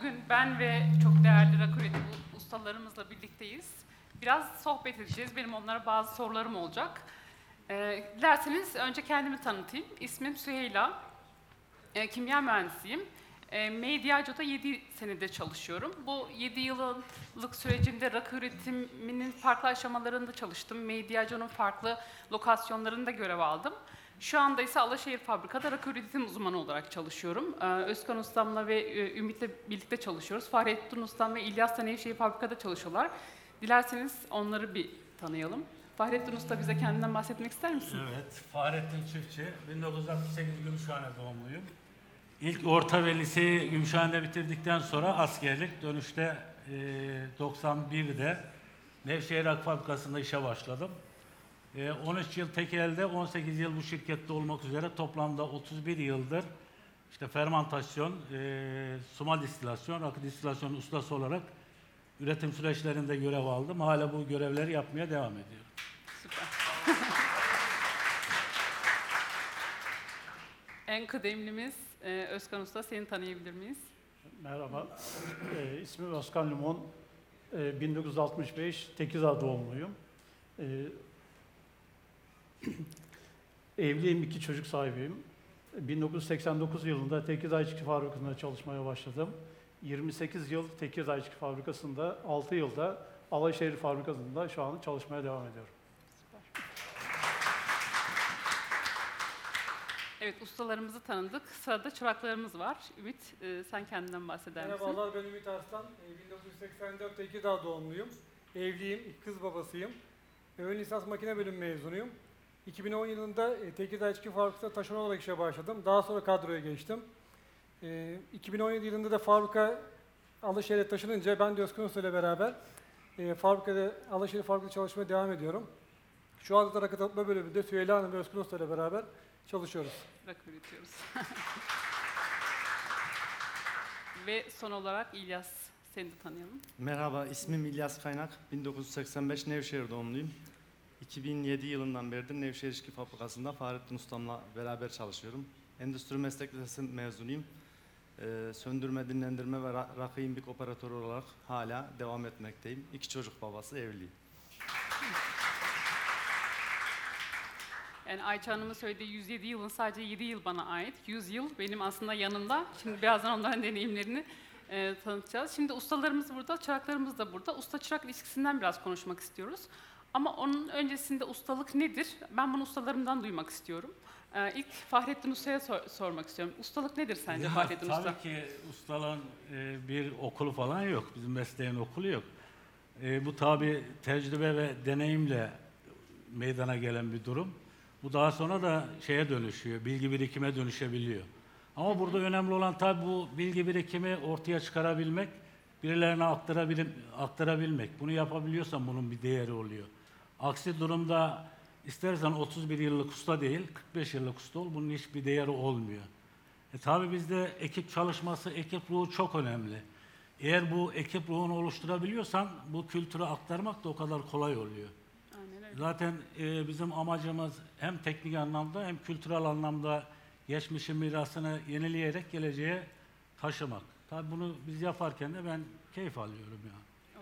bugün ben ve çok değerli rakı ustalarımızla birlikteyiz. Biraz sohbet edeceğiz. Benim onlara bazı sorularım olacak. Ee, dilerseniz önce kendimi tanıtayım. İsmim Süheyla. Ee, kimya mühendisiyim. Ee, Mediaco'da 7 senedir çalışıyorum. Bu 7 yıllık sürecimde rakı üretiminin farklı aşamalarında çalıştım. Mediaco'nun farklı lokasyonlarında görev aldım. Şu anda ise Alaşehir Fabrika'da rakı üretim uzmanı olarak çalışıyorum. Ee, Özkan Ustam'la ve e, Ümit'le birlikte çalışıyoruz. Fahrettin Ustam ve İlyas da Nevşehir Fabrika'da çalışıyorlar. Dilerseniz onları bir tanıyalım. Fahrettin Usta bize kendinden bahsetmek ister misin? Evet, Fahrettin Çiftçi. 1968 Gümüşhane doğumluyum. İlk orta ve liseyi Gümüşhane'de bitirdikten sonra askerlik, dönüşte e, 91'de Nevşehir Ak Fabrikası'nda işe başladım. E, 13 yıl tekelde, 18 yıl bu şirkette olmak üzere toplamda 31 yıldır işte fermantasyon, e, sumal distilasyon, rakı distilasyon ustası olarak üretim süreçlerinde görev aldım. Hala bu görevleri yapmaya devam ediyorum. Süper. en kıdemlimiz e, Özkan Usta. Seni tanıyabilir miyiz? Merhaba, e, ismim Özkan Limon. E, 1965 Tekirdağ doğumluyum. E, evliyim, iki çocuk sahibiyim. 1989 yılında Tekirdağ İçki Fabrikası'nda çalışmaya başladım. 28 yıl Tekirdağ İçki Fabrikası'nda, 6 yılda Alaşehir Fabrikası'nda şu an çalışmaya devam ediyorum. Evet, ustalarımızı tanıdık. Sırada çıraklarımız var. Ümit, e, sen kendinden bahseder misin? Merhabalar ben Ümit Arslan. Ee, 1984 Tekirdağ doğumluyum. Evliyim, kız babasıyım. Ön lisans makine bölümü mezunuyum. 2010 yılında e, Tekirdağ İçki Fabrikası'nda taşeron olarak işe başladım. Daha sonra kadroya geçtim. Ee, 2017 yılında da fabrika Alaşehir'e taşınınca ben de Özkan Usta ile beraber e, fabrikada, Alaşehir fabrikada çalışmaya devam ediyorum. Şu anda da rakı tatma bölümünde Süheyla Hanım ve Özkan Usta ile beraber çalışıyoruz. Rakı üretiyoruz. ve son olarak İlyas, seni de tanıyalım. Merhaba, ismim İlyas Kaynak. 1985 Nevşehir doğumluyum. 2007 yılından beridir Nevşehir İçki Fabrikası'nda Fahrettin Ustam'la beraber çalışıyorum. Endüstri Meslek Lisesi mezunuyum. Ee, söndürme, dinlendirme ve ra- rakı imbik operatörü olarak hala devam etmekteyim. İki çocuk babası, evliyim. Yani Ayça Hanım'ın söylediği 107 yılın sadece 7 yıl bana ait. 100 yıl benim aslında yanımda. Şimdi birazdan onların deneyimlerini e, tanıtacağız. Şimdi ustalarımız burada, çıraklarımız da burada. Usta-çırak ilişkisinden biraz konuşmak istiyoruz. Ama onun öncesinde ustalık nedir? Ben bunu ustalarımdan duymak istiyorum. E, ilk Fahrettin Usta'ya sor- sormak istiyorum. Ustalık nedir sence Ya, Fahrettin tabii Usta? ki ustalığın e, bir okulu falan yok. Bizim mesleğin okulu yok. E, bu tabi tecrübe ve deneyimle meydana gelen bir durum. Bu daha sonra da şeye dönüşüyor, bilgi birikime dönüşebiliyor. Ama burada önemli olan tabi bu bilgi birikimi ortaya çıkarabilmek, birilerine aktarabil aktarabilmek. Bunu yapabiliyorsan bunun bir değeri oluyor. Aksi durumda istersen 31 yıllık usta değil, 45 yıllık usta ol, bunun hiçbir değeri olmuyor. E tabi bizde ekip çalışması, ekip ruhu çok önemli. Eğer bu ekip ruhunu oluşturabiliyorsan bu kültürü aktarmak da o kadar kolay oluyor. Aynen öyle. Zaten e, bizim amacımız hem teknik anlamda hem kültürel anlamda geçmişin mirasını yenileyerek geleceğe taşımak. Tabi bunu biz yaparken de ben keyif alıyorum ya.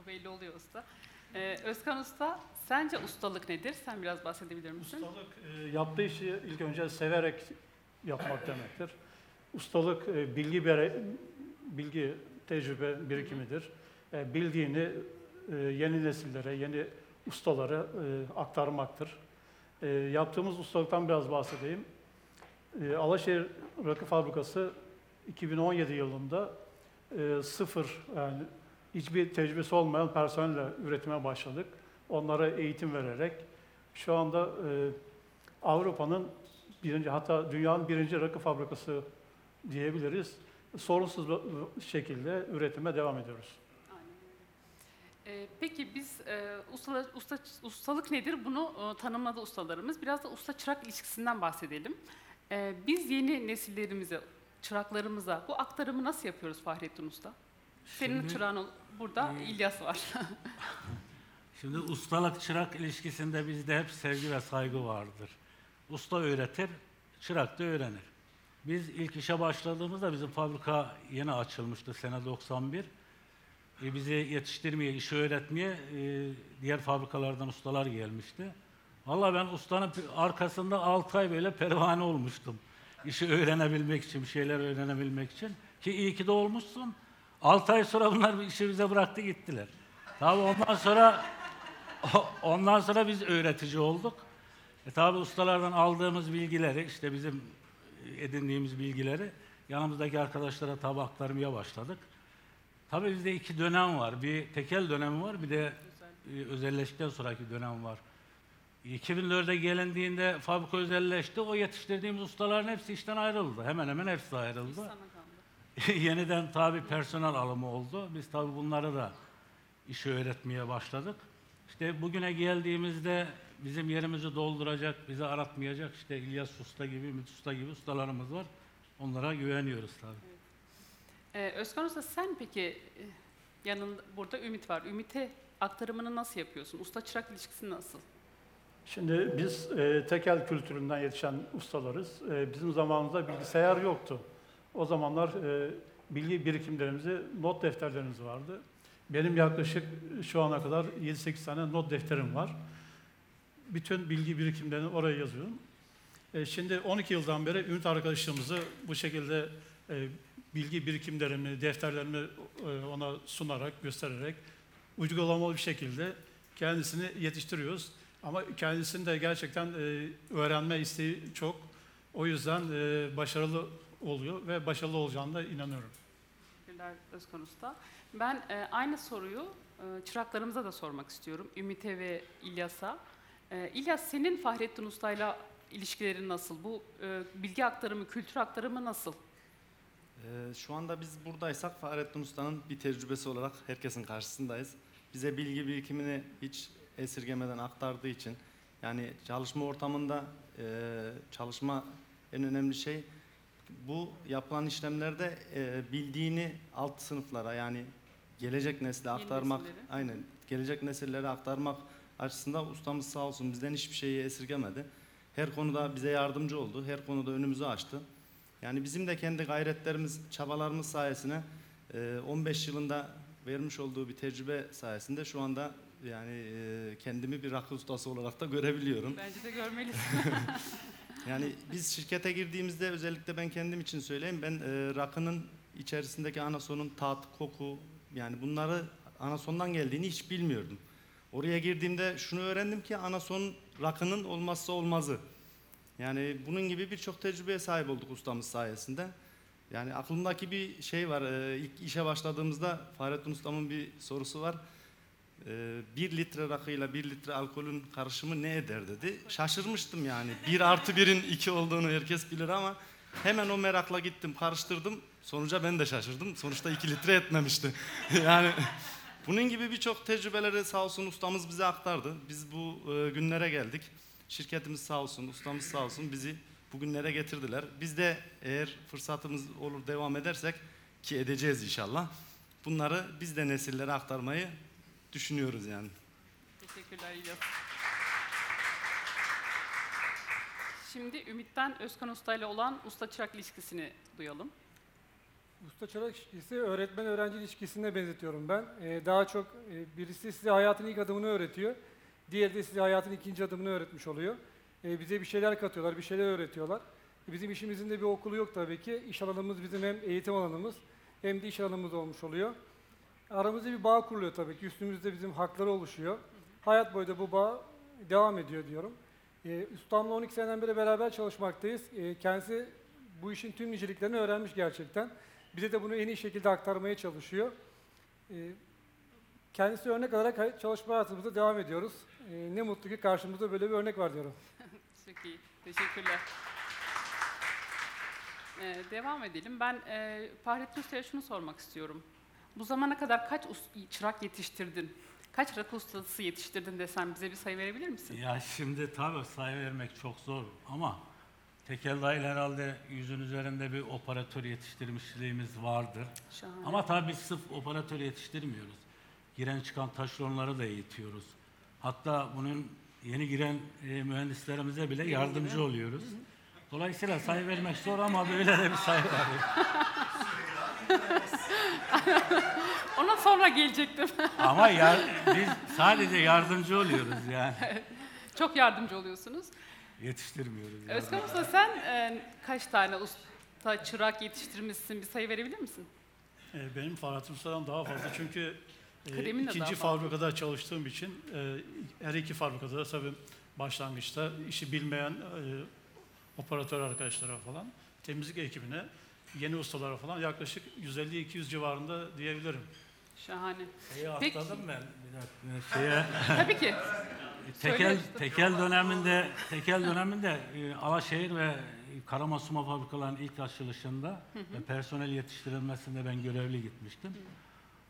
O belli oluyor usta. E, Özkan Usta, sence ustalık nedir? Sen biraz bahsedebilir misin? Ustalık e, yaptığı işi ilk önce severek yapmak demektir. Ustalık e, bilgi bere, bilgi tecrübe birikimidir. E, bildiğini e, yeni nesillere, yeni ustalara aktarmaktır. Yaptığımız ustalıktan biraz bahsedeyim. Alaşehir Rakı Fabrikası 2017 yılında sıfır yani hiçbir tecrübesi olmayan personelle üretime başladık. Onlara eğitim vererek şu anda e, Avrupa'nın birinci hatta dünyanın birinci rakı fabrikası diyebiliriz. Sorunsuz şekilde üretime devam ediyoruz. Ee, peki biz e, ustala- usta, ustalık nedir bunu e, tanımladı ustalarımız. Biraz da usta-çırak ilişkisinden bahsedelim. Ee, biz yeni nesillerimize, çıraklarımıza bu aktarımı nasıl yapıyoruz Fahrettin Usta? Senin Şimdi- çırağın burada, Ee, İlyas var. Şimdi ustalık çırak ilişkisinde bizde hep sevgi ve saygı vardır. Usta öğretir, çırak da öğrenir. Biz ilk işe başladığımızda bizim fabrika yeni açılmıştı sene 91. E, bizi yetiştirmeye, işi öğretmeye e, diğer fabrikalardan ustalar gelmişti. Vallahi ben ustanın arkasında 6 ay böyle pervane olmuştum. İşi öğrenebilmek için, şeyler öğrenebilmek için. Ki iyi ki de olmuşsun. 6 ay sonra bunlar işi bize bıraktı gittiler. Tabii ondan sonra ondan sonra biz öğretici olduk. E tabi ustalardan aldığımız bilgileri, işte bizim edindiğimiz bilgileri yanımızdaki arkadaşlara tabi aktarmaya başladık. Tabii bizde iki dönem var. Bir tekel dönemi var, bir de e, özelleştikten sonraki dönem var. 2004'e gelindiğinde fabrika özelleşti. O yetiştirdiğimiz ustaların hepsi işten ayrıldı. Hemen hemen hepsi ayrıldı. Yeniden tabi personel alımı oldu. Biz tabi bunları da işi öğretmeye başladık. İşte bugüne geldiğimizde bizim yerimizi dolduracak, bizi aratmayacak işte İlyas Usta gibi, Ümit Usta gibi ustalarımız var. Onlara güveniyoruz tabi. Ee, Özkan Usta sen peki e, yanında burada Ümit var. Ümit'e aktarımını nasıl yapıyorsun? Usta çırak ilişkisi nasıl? Şimdi biz e, tekel kültüründen yetişen ustalarız. E, bizim zamanımızda bilgisayar yoktu. O zamanlar e, bilgi birikimlerimizi, not defterlerimiz vardı. Benim yaklaşık şu ana kadar 7-8 tane not defterim var. Bütün bilgi birikimlerini oraya yazıyorum. E, şimdi 12 yıldan beri Ümit arkadaşımızı bu şekilde e, bilgi birikimlerimi, defterlerimi e, ona sunarak, göstererek uygulamalı bir şekilde kendisini yetiştiriyoruz. Ama kendisinin de gerçekten e, öğrenme isteği çok. O yüzden e, başarılı oluyor ve başarılı olacağına da inanıyorum. Teşekkürler Özkan Usta. Ben e, aynı soruyu e, çıraklarımıza da sormak istiyorum. Ümit'e ve İlyas'a. E, İlyas senin Fahrettin Usta'yla ilişkilerin nasıl? Bu e, bilgi aktarımı, kültür aktarımı nasıl? Ee, şu anda biz buradaysak Fahrettin Usta'nın bir tecrübesi olarak herkesin karşısındayız. Bize bilgi birikimini hiç esirgemeden aktardığı için yani çalışma ortamında e, çalışma en önemli şey bu yapılan işlemlerde e, bildiğini alt sınıflara yani gelecek nesle aktarmak nesillere. aynen gelecek nesillere aktarmak açısından ustamız sağ olsun bizden hiçbir şeyi esirgemedi. Her konuda bize yardımcı oldu. Her konuda önümüzü açtı. Yani bizim de kendi gayretlerimiz, çabalarımız sayesinde e, 15 yılında vermiş olduğu bir tecrübe sayesinde şu anda yani e, kendimi bir rakı ustası olarak da görebiliyorum. Bence de görmelisin. Yani biz şirkete girdiğimizde özellikle ben kendim için söyleyeyim. Ben e, rakının içerisindeki anasonun tat, koku yani bunları anasondan geldiğini hiç bilmiyordum. Oraya girdiğimde şunu öğrendim ki anason rakının olmazsa olmazı. Yani bunun gibi birçok tecrübeye sahip olduk ustamız sayesinde. Yani aklımdaki bir şey var. e, ilk işe başladığımızda Fahrettin ustamın bir sorusu var. E, bir litre rakıyla bir litre alkolün karışımı ne eder dedi. Şaşırmıştım yani. Bir artı birin iki olduğunu herkes bilir ama hemen o merakla gittim karıştırdım. Sonuca ben de şaşırdım. Sonuçta iki litre etmemişti. yani bunun gibi birçok tecrübeleri sağ olsun ustamız bize aktardı. Biz bu e, günlere geldik. Şirketimiz sağ olsun, ustamız sağ olsun bizi bugünlere getirdiler. Biz de eğer fırsatımız olur devam edersek ki edeceğiz inşallah. Bunları biz de nesillere aktarmayı düşünüyoruz yani. Teşekkürler İlyas. Şimdi Ümit'ten Özkan Usta ile olan usta çırak ilişkisini duyalım. Usta çırak ilişkisi öğretmen öğrenci ilişkisine benzetiyorum ben. Ee, daha çok e, birisi size hayatın ilk adımını öğretiyor. Diğeri de size hayatın ikinci adımını öğretmiş oluyor. Ee, bize bir şeyler katıyorlar, bir şeyler öğretiyorlar. E, bizim işimizin de bir okulu yok tabii ki. İş alanımız bizim hem eğitim alanımız hem de iş alanımız olmuş oluyor. Aramızda bir bağ kuruluyor tabii ki. Üstümüzde bizim hakları oluşuyor. Hayat boyu da bu bağ devam ediyor diyorum. Ee, ustamla 12 seneden beri beraber çalışmaktayız. Ee, kendisi bu işin tüm niceliklerini öğrenmiş gerçekten. Bize de bunu en iyi şekilde aktarmaya çalışıyor. Ee, kendisi örnek alarak hay- çalışma hayatımıza devam ediyoruz. Ee, ne mutlu ki karşımızda böyle bir örnek var diyorum. Çok iyi. Teşekkürler. Ee, devam edelim. Ben e, Fahrettin Usta'ya şunu sormak istiyorum. Bu zamana kadar kaç us- çırak yetiştirdin? Kaç rakı ustası yetiştirdin desem bize bir sayı verebilir misin? Ya şimdi tabii sayı vermek çok zor ama tekel dahil herhalde yüzün üzerinde bir operatör yetiştirmişliğimiz vardır. Şahane. Ama tabii biz sırf operatör yetiştirmiyoruz. Giren çıkan taşeronları da eğitiyoruz. Hatta bunun yeni giren e, mühendislerimize bile yardımcı oluyoruz. Dolayısıyla sayı vermek zor ama böyle de bir sayı var. Ona sonra gelecektim. ama yar- biz sadece yardımcı oluyoruz yani. Çok yardımcı oluyorsunuz. Yetiştirmiyoruz. yani. Özkan Usta sen e, kaç tane usta çırak yetiştirmişsin? Bir sayı verebilir misin? E, Benim Fahrettin Usta'dan daha fazla çünkü e, Kremin de daha ikinci fazla. fabrikada çalıştığım için e, her iki fabrikada da tabii başlangıçta işi bilmeyen e, operatör arkadaşlara falan, temizlik ekibine, yeni ustalara falan yaklaşık 150-200 civarında diyebilirim. Şahane. Şeyi Peki. atladım ben. Şeye, Tabii ki. tekel, Söyle. tekel döneminde tekel döneminde e, Alaşehir ve Karamasuma fabrikaların ilk açılışında ve personel yetiştirilmesinde ben görevli gitmiştim.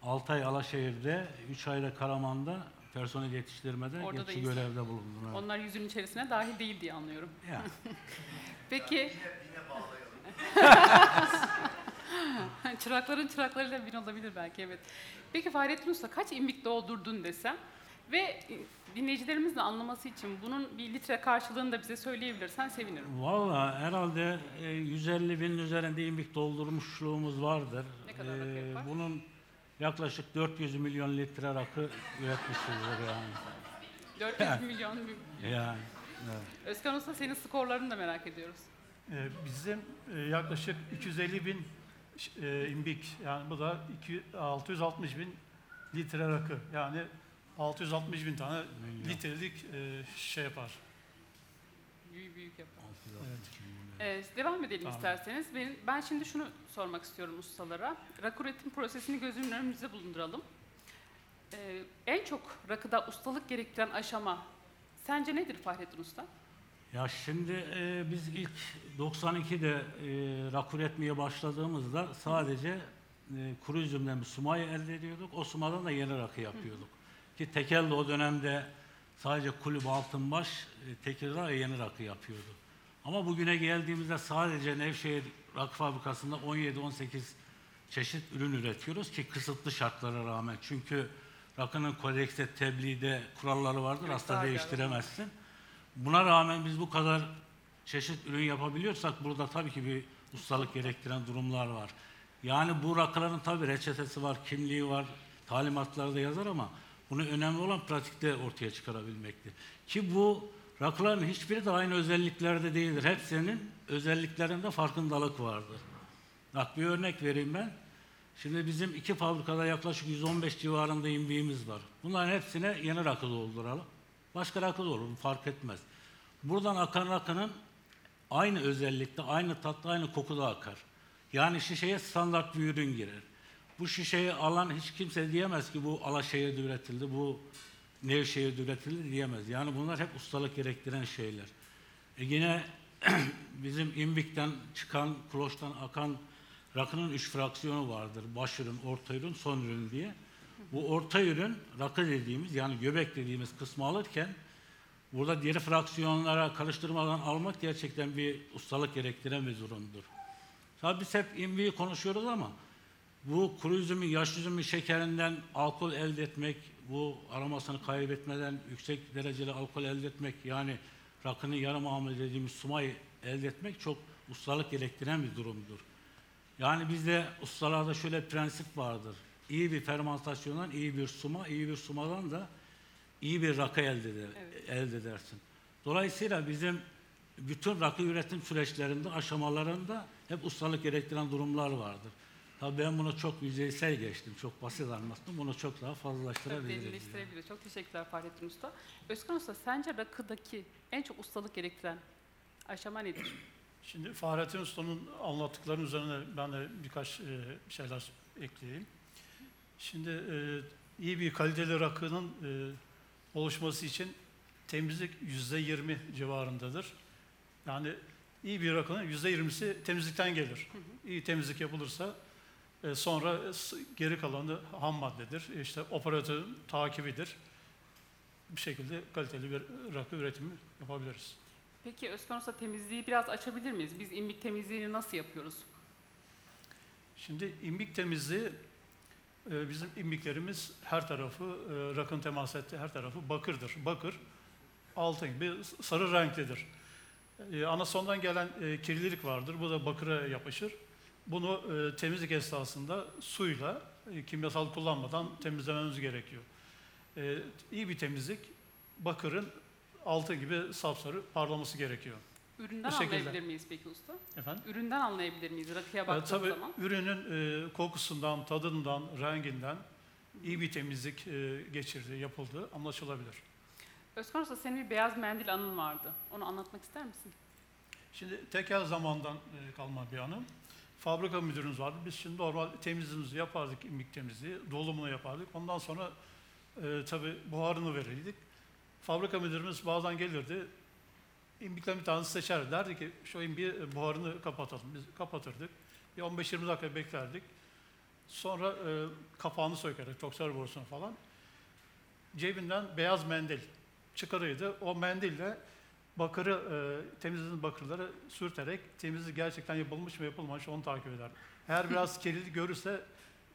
6 ay Alaşehir'de, 3 ayda Karaman'da personel yetiştirmede Orada da geçici iyisin. görevde bulundum. evet. Onlar yüzün içerisine dahil değil diye anlıyorum. Ya. Peki. Çırakların çıraklarıyla bir olabilir belki evet. Peki Fahrettin Usta kaç imbik doldurdun desem ve e, dinleyicilerimizin de anlaması için bunun bir litre karşılığını da bize söyleyebilirsen sevinirim. Valla herhalde e, 150 bin üzerinde imbik doldurmuşluğumuz vardır. Ne kadar rakı E, yapar? bunun yaklaşık 400 milyon litre rakı üretmişizdir yani. 400 milyon. Yani. evet. Özkan Usta senin skorlarını da merak ediyoruz. E, Bizim e, yaklaşık 250 bin e, imbik yani bu da 2 660 bin litre rakı yani 660 bin tane Milyon. litrelik e, şey yapar. Büyük büyük yapar. Evet. Ee, devam edelim Tamam. isterseniz. Ben, ben şimdi şunu sormak istiyorum ustalara. Rakı üretim prosesini gözümün önümüzde bulunduralım. Ee, en çok rakıda ustalık gerektiren aşama sence nedir Fahrettin Usta? Ya şimdi e, biz ilk 92'de e, rakı üretmeye başladığımızda sadece e, kuru üzümden bir sumayı elde ediyorduk. O sumadan da yeni rakı yapıyorduk. Ki Tekel de o dönemde sadece kulüp Altınbaş, e, Tekirdağ yeni rakı yapıyordu. Ama bugüne geldiğimizde sadece Nevşehir Rakı Fabrikası'nda 17-18 çeşit ürün üretiyoruz ki kısıtlı şartlara rağmen. Çünkü rakının kodekste, tebliğde kuralları vardır. Evet, Asla değiştiremezsin. Buna rağmen biz bu kadar çeşit ürün yapabiliyorsak burada tabii ki bir ustalık gerektiren durumlar var. Yani bu rakıların tabii reçetesi var, kimliği var, talimatlarda yazar ama bunu önemli olan pratikte ortaya çıkarabilmektir. Ki bu rakıların hiçbiri de aynı özelliklerde değildir. Hepsinin özelliklerinde farkındalık vardır. Bak bir örnek vereyim ben. Şimdi bizim iki fabrikada yaklaşık 115 civarında imbiğimiz var. Bunların hepsine yeni rakı dolduralım. Başka rakı da olur, fark etmez. Buradan akan rakının aynı özellikte, aynı tatta, aynı kokuda akar. Yani şişeye standart bir ürün girer. Bu şişeyi alan hiç kimse diyemez ki bu Alaşehir'de üretildi, bu Nevşehir'de üretildi diyemez. Yani bunlar hep ustalık gerektiren şeyler. E yine bizim imbikten çıkan, kloştan akan rakının üç fraksiyonu vardır. Baş ürün, orta ürün, son ürün diye. Bu orta ürün rakı dediğimiz yani göbek dediğimiz kısmı alırken burada diğer fraksiyonlara karıştırmadan almak gerçekten bir ustalık gerektiren bir durumdur. Tabii biz hep imbiyi konuşuyoruz ama bu kuru üzümün, yaş üzümün şekerinden alkol elde etmek, bu aromasını kaybetmeden yüksek dereceli alkol elde etmek yani rakının yarım hamle dediğimiz sumayı elde etmek çok ustalık gerektiren bir durumdur. Yani bizde ustalarda şöyle prensip vardır. İyi bir fermentasyondan iyi bir suma, iyi bir sumadan da iyi bir rakı elde, eder, elde edersin. Dolayısıyla bizim bütün rakı üretim süreçlerinde, aşamalarında hep ustalık gerektiren durumlar vardır. Tabii ben bunu çok yüzeysel geçtim, çok basit anlattım. Bunu çok daha Tabii fazlalaştırabiliriz. derinleştirebilir. Çok teşekkürler Fahrettin Usta. Özkan Usta sence rakıdaki en çok ustalık gerektiren aşama nedir? Şimdi Fahrettin Usta'nın anlattıklarının üzerine ben de birkaç e, şeyler ekleyeyim. Şimdi e, iyi bir kaliteli rakının e, oluşması için temizlik yüzde yirmi civarındadır. Yani iyi bir rakının yüzde yirmisi temizlikten gelir. İyi temizlik yapılırsa e, sonra geri kalanı ham maddedir. İşte operatörün takibidir. Bir şekilde kaliteli bir rakı üretimi yapabiliriz. Peki Özkan Usta temizliği biraz açabilir miyiz? Biz imbik temizliğini nasıl yapıyoruz? Şimdi imbik temizliği e, bizim imbiklerimiz her tarafı e, rakın temas ettiği her tarafı bakırdır. Bakır altın gibi sarı renklidir. E, anasondan gelen e, kirlilik vardır. Bu da bakıra yapışır. Bunu e, temizlik esnasında suyla e, kimyasal kullanmadan temizlememiz gerekiyor. E, iyi bir temizlik bakırın altı gibi sapsarı parlaması gerekiyor. Üründen anlayabilir miyiz peki usta? Efendim? Üründen anlayabilir miyiz rakıya E, baktığımız tabii zaman? ürünün e, kokusundan, tadından, renginden iyi bir temizlik e, geçirdiği, yapıldığı anlaşılabilir. Özkan Usta senin bir beyaz mendil anın vardı. Onu anlatmak ister misin? Şimdi tekel zamandan e, kalma bir anım. Fabrika müdürümüz vardı. Biz şimdi normal temizliğimizi yapardık, imlik temizliği, dolumunu yapardık. Ondan sonra e, tabii buharını verirdik. Fabrika müdürümüz bazen gelirdi. İmbikten bir tanesi seçerdi. Derdi ki şu imbiği e, buharını kapatalım. Biz kapatırdık. Bir 15-20 dakika beklerdik. Sonra e, kapağını sökerek, toksör borusunu falan. Cebinden beyaz mendil çıkarıydı. O mendille bakırı, e, temizlediğiniz bakırları sürterek temizlik gerçekten yapılmış mı yapılmamış onu takip eder. Eğer biraz kirlilik görürse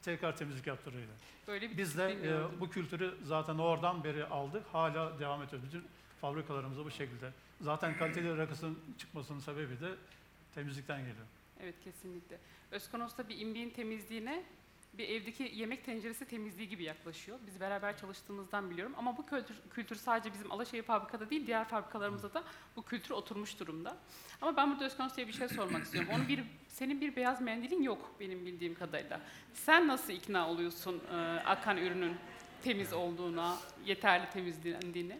tekrar temizlik yaptırırdı. Böyle bir Biz de e, bu kültürü zaten oradan beri aldık. Hala devam ediyoruz. Bütün fabrikalarımızda bu şekilde. Zaten kaliteli rakısının çıkmasının sebebi de temizlikten geliyor. Evet kesinlikle. Özkan Usta bir imbiğin temizliğine bir evdeki yemek tenceresi temizliği gibi yaklaşıyor. Biz beraber çalıştığımızdan biliyorum ama bu kültür, kültür sadece bizim Alaşehir fabrikada değil diğer fabrikalarımızda da bu kültür oturmuş durumda. Ama ben burada Özkan Usta'ya bir şey sormak istiyorum. Onun bir, senin bir beyaz mendilin yok benim bildiğim kadarıyla. Sen nasıl ikna oluyorsun e, akan ürünün temiz olduğuna, yeterli temizlendiğine?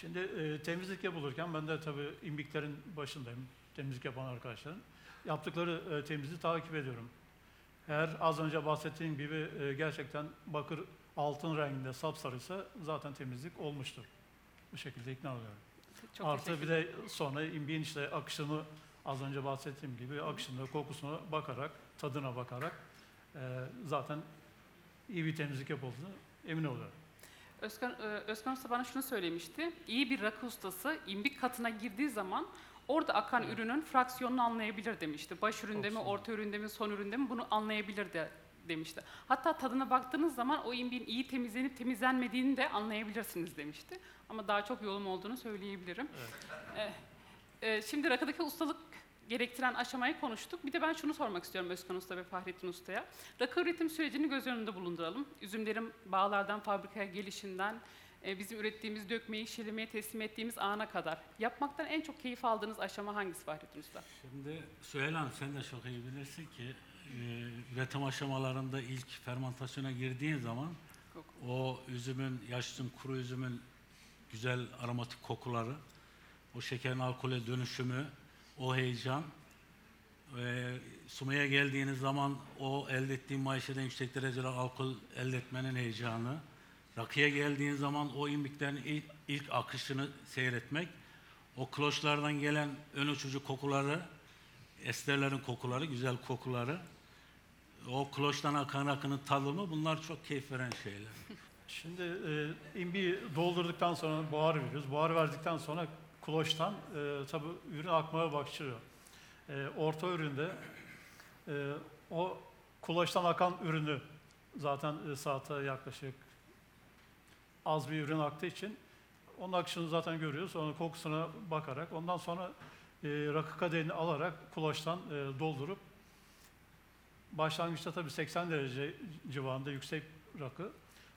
Şimdi e, temizlik yapılırken ben de tabii imbiklerin başındayım. Temizlik yapan arkadaşların. Yaptıkları e, temizliği takip ediyorum. Eğer az önce bahsettiğim gibi e, gerçekten bakır altın renginde sapsarıysa zaten temizlik olmuştur. Bu şekilde ikna oluyorum. Çok Artı bir de sonra imbiğin işte akışını az önce bahsettiğim gibi akışını, kokusuna bakarak, tadına bakarak e, zaten iyi bir temizlik yapıldığını emin oluyorum. Özkan, e, Özkan Usta bana şunu söylemişti. İyi bir rakı ustası imbik katına girdiği zaman orada akan ürünün fraksiyonunu anlayabilir demişti. Baş üründe mi, orta üründe mi, son üründe mi bunu anlayabilir de demişti. Hatta tadına baktığınız zaman o imbiğin iyi temizlenip temizlenmediğini de anlayabilirsiniz demişti. Ama daha çok yolum olduğunu söyleyebilirim. E, e, şimdi rakıdaki ustalık gerektiren aşamayı konuştuk. Bir de ben şunu sormak istiyorum Özkan Usta ve Fahrettin Usta'ya. Rakı üretim sürecini göz önünde bulunduralım. Üzümlerin bağlardan fabrikaya gelişinden, e, bizim ürettiğimiz dökmeyi şilemeye teslim ettiğimiz ana kadar. Yapmaktan en çok keyif aldığınız aşama hangisi Fahrettin Usta? Şimdi Süheyl Hanım sen de çok iyi bilirsin ki e, üretim aşamalarında ilk fermentasyona girdiğin zaman Yok. o üzümün, yaş üzüm, kuru üzümün güzel aromatik kokuları, o şekerin alkole dönüşümü, o heyecan, e, sumaya geldiğiniz zaman o elde ettiğin maişeden yüksek derecede alkol elde etmenin heyecanı, rakıya geldiğin zaman o imbiklerin ilk, ilk akışını seyretmek, o kloşlardan gelen ön uçucu kokuları, esterlerin kokuları, güzel kokuları, o kloştan akan rakının tadımı bunlar çok keyif veren şeyler. Şimdi e, imbiği doldurduktan sonra buhar veriyoruz. Buhar verdikten sonra kloştan e, tabii ürün akmaya başlıyor. E, orta üründe e, o kloştan akan ürünü zaten e, saate yaklaşık az bir ürün aktığı için onun akışını zaten görüyoruz. Onun kokusuna bakarak ondan sonra e, rakı kadehini alarak kloştan e, doldurup başlangıçta tabii 80 derece civarında yüksek rakı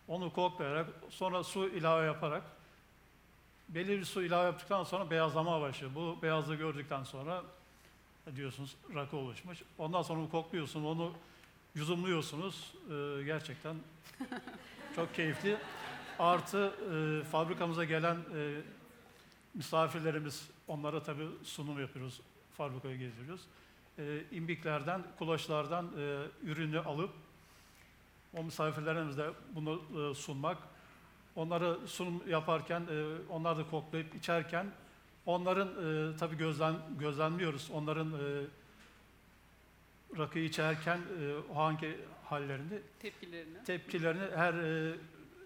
onu koklayarak sonra su ilave yaparak belli bir su ilave yaptıktan sonra beyazlama başlıyor. Bu beyazlığı gördükten sonra diyorsunuz rakı oluşmuş. Ondan sonra onu kokluyorsun, onu yudumluyorsunuz. Ee, gerçekten çok keyifli. Artı e, fabrikamıza gelen e, misafirlerimiz, onlara tabii sunum yapıyoruz, fabrikayı gezdiriyoruz. E, imbiklerden, kulaşlardan e, ürünü alıp o misafirlerimize bunu e, sunmak, onları sunum yaparken, e, onlar da koklayıp içerken, onların e, tabii gözlen, gözlemliyoruz, onların e, rakıyı içerken e, o hangi hallerini, Tepkilerini. tepkilerini, eğer e,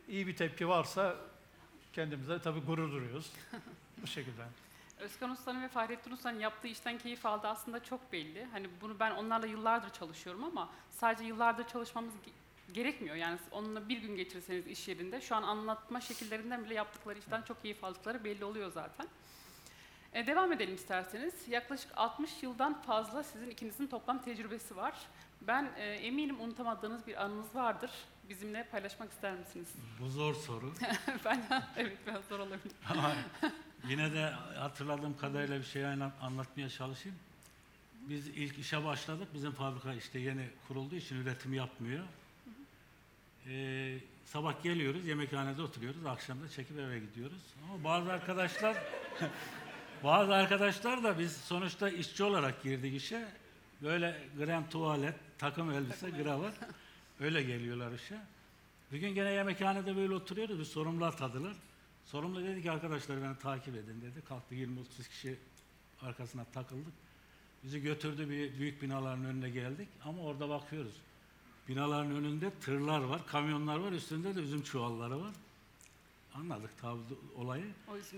iyi bir tepki varsa kendimize tabii gurur duruyoruz bu şekilde. Özkan Usta'nın ve Fahrettin Usta'nın yaptığı işten keyif aldığı aslında çok belli. Hani bunu ben onlarla yıllardır çalışıyorum ama sadece yıllardır çalışmamız gerekmiyor. Yani onunla bir gün geçirseniz iş yerinde şu an anlatma şekillerinden bile yaptıkları işten çok keyif aldıkları belli oluyor zaten. E, devam edelim isterseniz. Yaklaşık 60 yıldan fazla sizin ikinizin toplam tecrübesi var. Ben e, eminim unutamadığınız bir anınız vardır. Bizimle paylaşmak ister misiniz? Bu zor soru. ben evet biraz zor olabilir. Ama yine de hatırladığım kadarıyla bir şey anlat- anlatmaya çalışayım. Biz ilk işe başladık. Bizim fabrika işte yeni kurulduğu için üretim yapmıyor. Ee, sabah geliyoruz, yemekhanede oturuyoruz. Akşam da çekip eve gidiyoruz. Ama bazı arkadaşlar bazı arkadaşlar da biz sonuçta işçi olarak girdik işe. Böyle krem tuvalet, takım elbise, gravat öyle geliyorlar işe. Bir gün gene yemekhanede böyle oturuyoruz. Bir sorumlu atadılar. Sorumlu dedi ki arkadaşlar beni takip edin dedi. Kalktı 20-30 kişi arkasına takıldık. Bizi götürdü bir büyük binaların önüne geldik. Ama orada bakıyoruz. Binaların önünde tırlar var, kamyonlar var. Üstünde de üzüm çuvalları var. Anladık tabi olayı.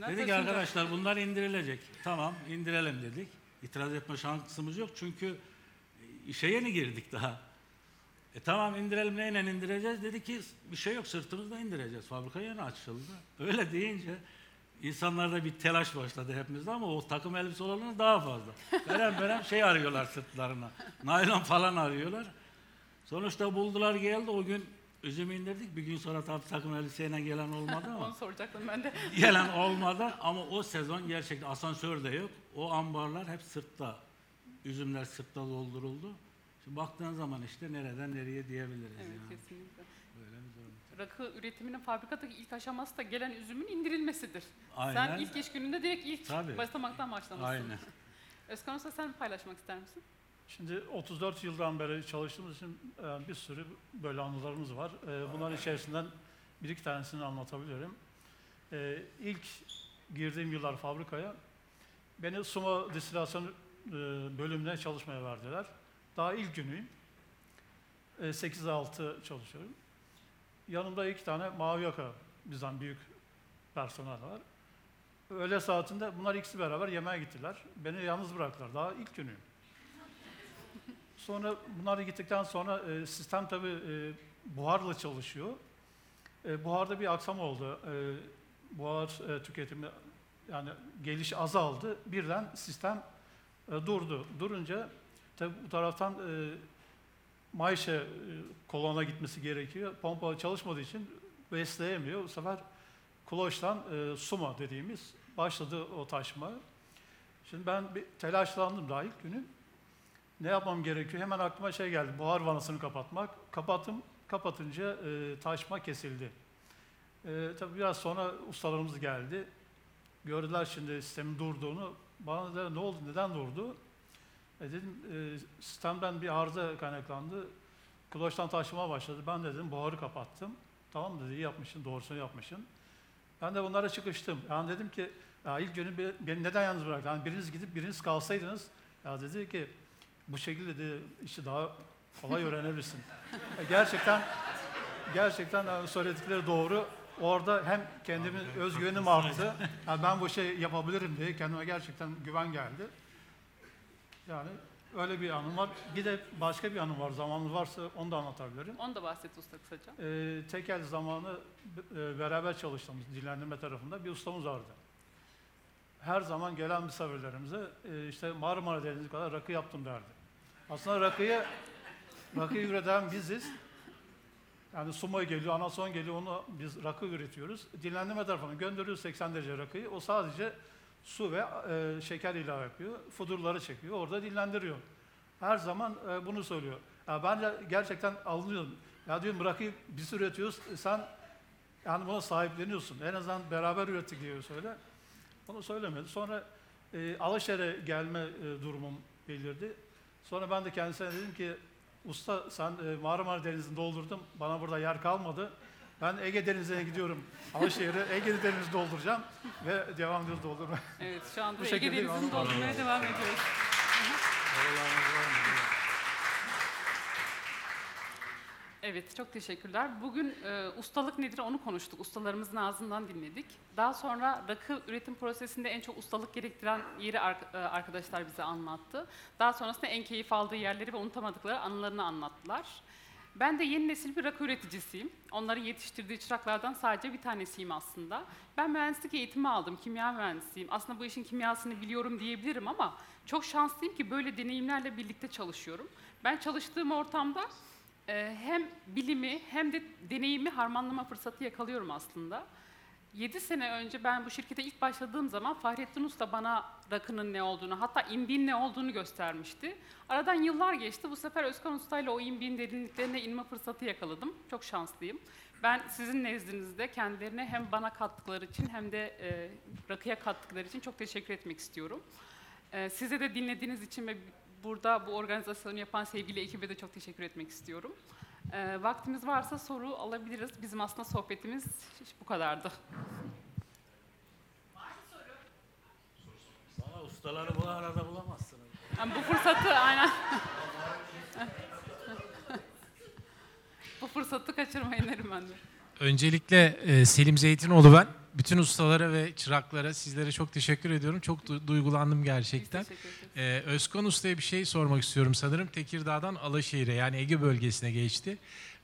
Dedik arkadaşlar bunlar indirilecek. Tamam indirelim dedik. İtiraz etme şansımız yok çünkü işe yeni girdik daha. E tamam indirelim neyle indireceğiz? Dedi ki bir şey yok sırtımızda indireceğiz. Fabrika yeni açıldı. Öyle deyince insanlarda bir telaş başladı hepimizde ama o takım elbise olanlar daha fazla. Verem verem şey arıyorlar sırtlarına. Naylon falan arıyorlar. Sonuçta buldular geldi o gün üzüm indirdik. Bir gün sonra tabii takım elbiseyle gelen olmadı ama. Onu soracaktım ben de. gelen olmadı ama o sezon gerçekten asansör de yok. O ambarlar hep sırtta. Üzümler sırtta dolduruldu. Şimdi baktığın zaman işte nereden nereye diyebiliriz Evet yani. kesinlikle. Böyle bir durum. Rakı üretiminin fabrikadaki ilk aşaması da gelen üzümün indirilmesidir. Aynen. Sen ilk iş gününde direkt ilk Tabii. basamaktan başlamışsın. Aynen. Özkan Usta sen paylaşmak ister misin? Şimdi 34 yıldan beri çalıştığımız için e, bir sürü böyle anılarımız var. E, Bunların içerisinden bir iki tanesini anlatabilirim. E, İlk girdiğim yıllar fabrikaya beni Suma distilasyon bölümüne çalışmaya verdiler. Daha ilk günüyüm. E, 8-6 çalışıyorum. Yanımda iki tane mavi yaka bizden büyük personel var. Öğle saatinde bunlar ikisi beraber yemeğe gittiler. Beni yalnız bıraktılar. Daha ilk günüyüm. Sonra bunlar gittikten sonra e, sistem tabii e, buharla çalışıyor. E, buharda bir aksam oldu. E, buhar e, tüketimi yani geliş azaldı. Birden sistem e, durdu. Durunca tabii bu taraftan e, Mayşe e, kolona gitmesi gerekiyor. Pompa çalışmadığı için besleyemiyor. Bu sefer kloştan e, suma dediğimiz başladı o taşma. Şimdi ben bir telaşlandım daha ilk günü. Ne yapmam gerekiyor? Hemen aklıma şey geldi. Buhar vanasını kapatmak. Kapattım. Kapatınca e, taşma kesildi. E, tabii biraz sonra ustalarımız geldi. Gördüler şimdi sistemin durduğunu. Bana dediler ne oldu? Neden durdu? E dedim e, sistemden bir arıza kaynaklandı. Kloştan taşmaya başladı. Ben de dedim buharı kapattım. Tamam dedi iyi yapmışsın, doğrusunu yapmışsın. Ben de bunlara çıkıştım. Yani dedim ki ya ilk günü be- beni neden yalnız bıraktı? Yani biriniz gidip biriniz kalsaydınız ya dedi ki bu şekilde de işi daha kolay öğrenebilirsin. E, gerçekten gerçekten yani söyledikleri doğru. Orada hem kendimin özgüvenim arttı. Yani ben bu şey yapabilirim diye kendime gerçekten güven geldi. Yani öyle bir anım var. Bir de başka bir anım var. Zamanınız varsa onu da anlatabilirim. Onu da bahset usta kısaca. Ee, tekel zamanı e, beraber çalıştığımız dillendirme tarafında bir ustamız vardı. Her zaman gelen misafirlerimize e, işte Marmara Denizi kadar rakı yaptım derdi. Aslında rakıyı rakıyı üreten biziz. Yani Suma geliyor, anason geliyor, onu biz rakı üretiyoruz. Dinlendirme tarafına gönderiyoruz 80 derece rakıyı. O sadece su ve e, şeker ilave yapıyor. Fudurları çekiyor, orada dinlendiriyor. Her zaman e, bunu söylüyor. Ya ben de gerçekten alınıyorum. Ya diyorum rakıyı biz üretiyoruz, e, sen yani buna sahipleniyorsun. En azından beraber ürettik diye söyle. Onu söylemedi. Sonra e, Alaşehir'e gelme e, durumum belirdi. Sonra ben de kendisine dedim ki usta sen e, Marmara Denizi'ni doldurdum. Bana burada yer kalmadı. Ben Ege Denizi'ne gidiyorum. Alaşehir'e Ege Denizi'ni dolduracağım ve devam ediyoruz doldurmaya. Evet şu anda Bu Ege şekilde Denizi'ni doldurmaya devam ediyoruz. Evet, çok teşekkürler. Bugün e, ustalık nedir onu konuştuk. Ustalarımızın ağzından dinledik. Daha sonra rakı üretim prosesinde en çok ustalık gerektiren yeri e, arkadaşlar bize anlattı. Daha sonrasında en keyif aldığı yerleri ve unutamadıkları anılarını anlattılar. Ben de yeni nesil bir rakı üreticisiyim. Onların yetiştirdiği çıraklardan sadece bir tanesiyim aslında. Ben mühendislik eğitimi aldım, kimya mühendisiyim. Aslında bu işin kimyasını biliyorum diyebilirim ama çok şanslıyım ki böyle deneyimlerle birlikte çalışıyorum. Ben çalıştığım ortamda hem bilimi hem de deneyimi harmanlama fırsatı yakalıyorum aslında. 7 sene önce ben bu şirkete ilk başladığım zaman Fahrettin Usta bana rakının ne olduğunu, hatta imbin ne olduğunu göstermişti. Aradan yıllar geçti. Bu sefer Özkan Usta ile o imbin derinliklerine inme fırsatı yakaladım. Çok şanslıyım. Ben sizin nezdinizde kendilerine hem bana kattıkları için hem de e, rakıya kattıkları için çok teşekkür etmek istiyorum. E, size de dinlediğiniz için ve burada bu organizasyonu yapan sevgili ekibe de çok teşekkür etmek istiyorum. E, vaktimiz varsa soru alabiliriz. Bizim aslında sohbetimiz bu kadardı. Ustaları bu arada bulamazsınız. Yani bu fırsatı aynen. bu fırsatı kaçırmayın derim ben de. Öncelikle e, Selim Zeytinoğlu ben. Bütün ustalara ve çıraklara sizlere çok teşekkür ediyorum. Çok du- duygulandım gerçekten. Ee, Özkan Usta'ya bir şey sormak istiyorum sanırım. Tekirdağ'dan Alaşehir'e yani Ege bölgesine geçti.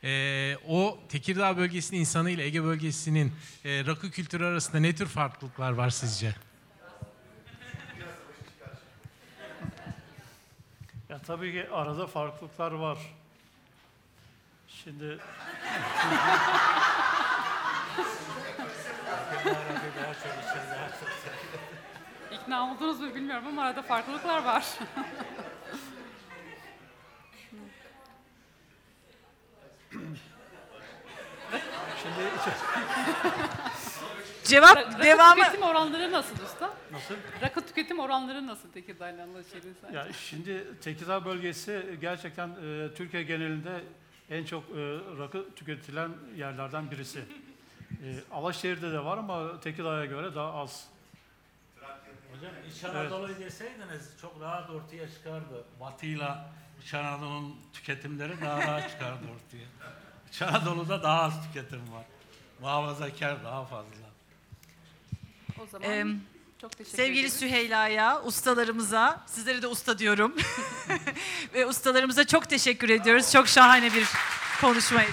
Ee, o Tekirdağ bölgesinin insanıyla Ege bölgesinin e, rakı kültürü arasında ne tür farklılıklar var sizce? Ya tabii ki arada farklılıklar var. Şimdi İkna oldunuz mu bilmiyorum ama arada farklılıklar var. şimdi Cevap Rakı devamı. tüketim oranları nasıl usta? nasıl? Rakı tüketim oranları nasıl Tekirdağ'la Alaşehir'in sence? Ya şimdi Tekirdağ bölgesi gerçekten e, Türkiye genelinde en çok e, rakı tüketilen yerlerden birisi. E, Alaşehir'de de var ama Tekirdağ'a göre daha az. Hocam İç Anadolu'yu deseydiniz çok rahat ortaya çıkardı. Batı'yla İç Anadolu'nun tüketimleri daha rahat çıkardı ortaya. İç Anadolu'da daha az tüketim var. Muhafazakar daha fazla. O zaman Em, çok teşekkür Sevgili ederiz. Süheyla'ya, ustalarımıza, sizlere de usta diyorum. Ve ustalarımıza çok teşekkür ediyoruz. Çok şahane bir konuşmaydı.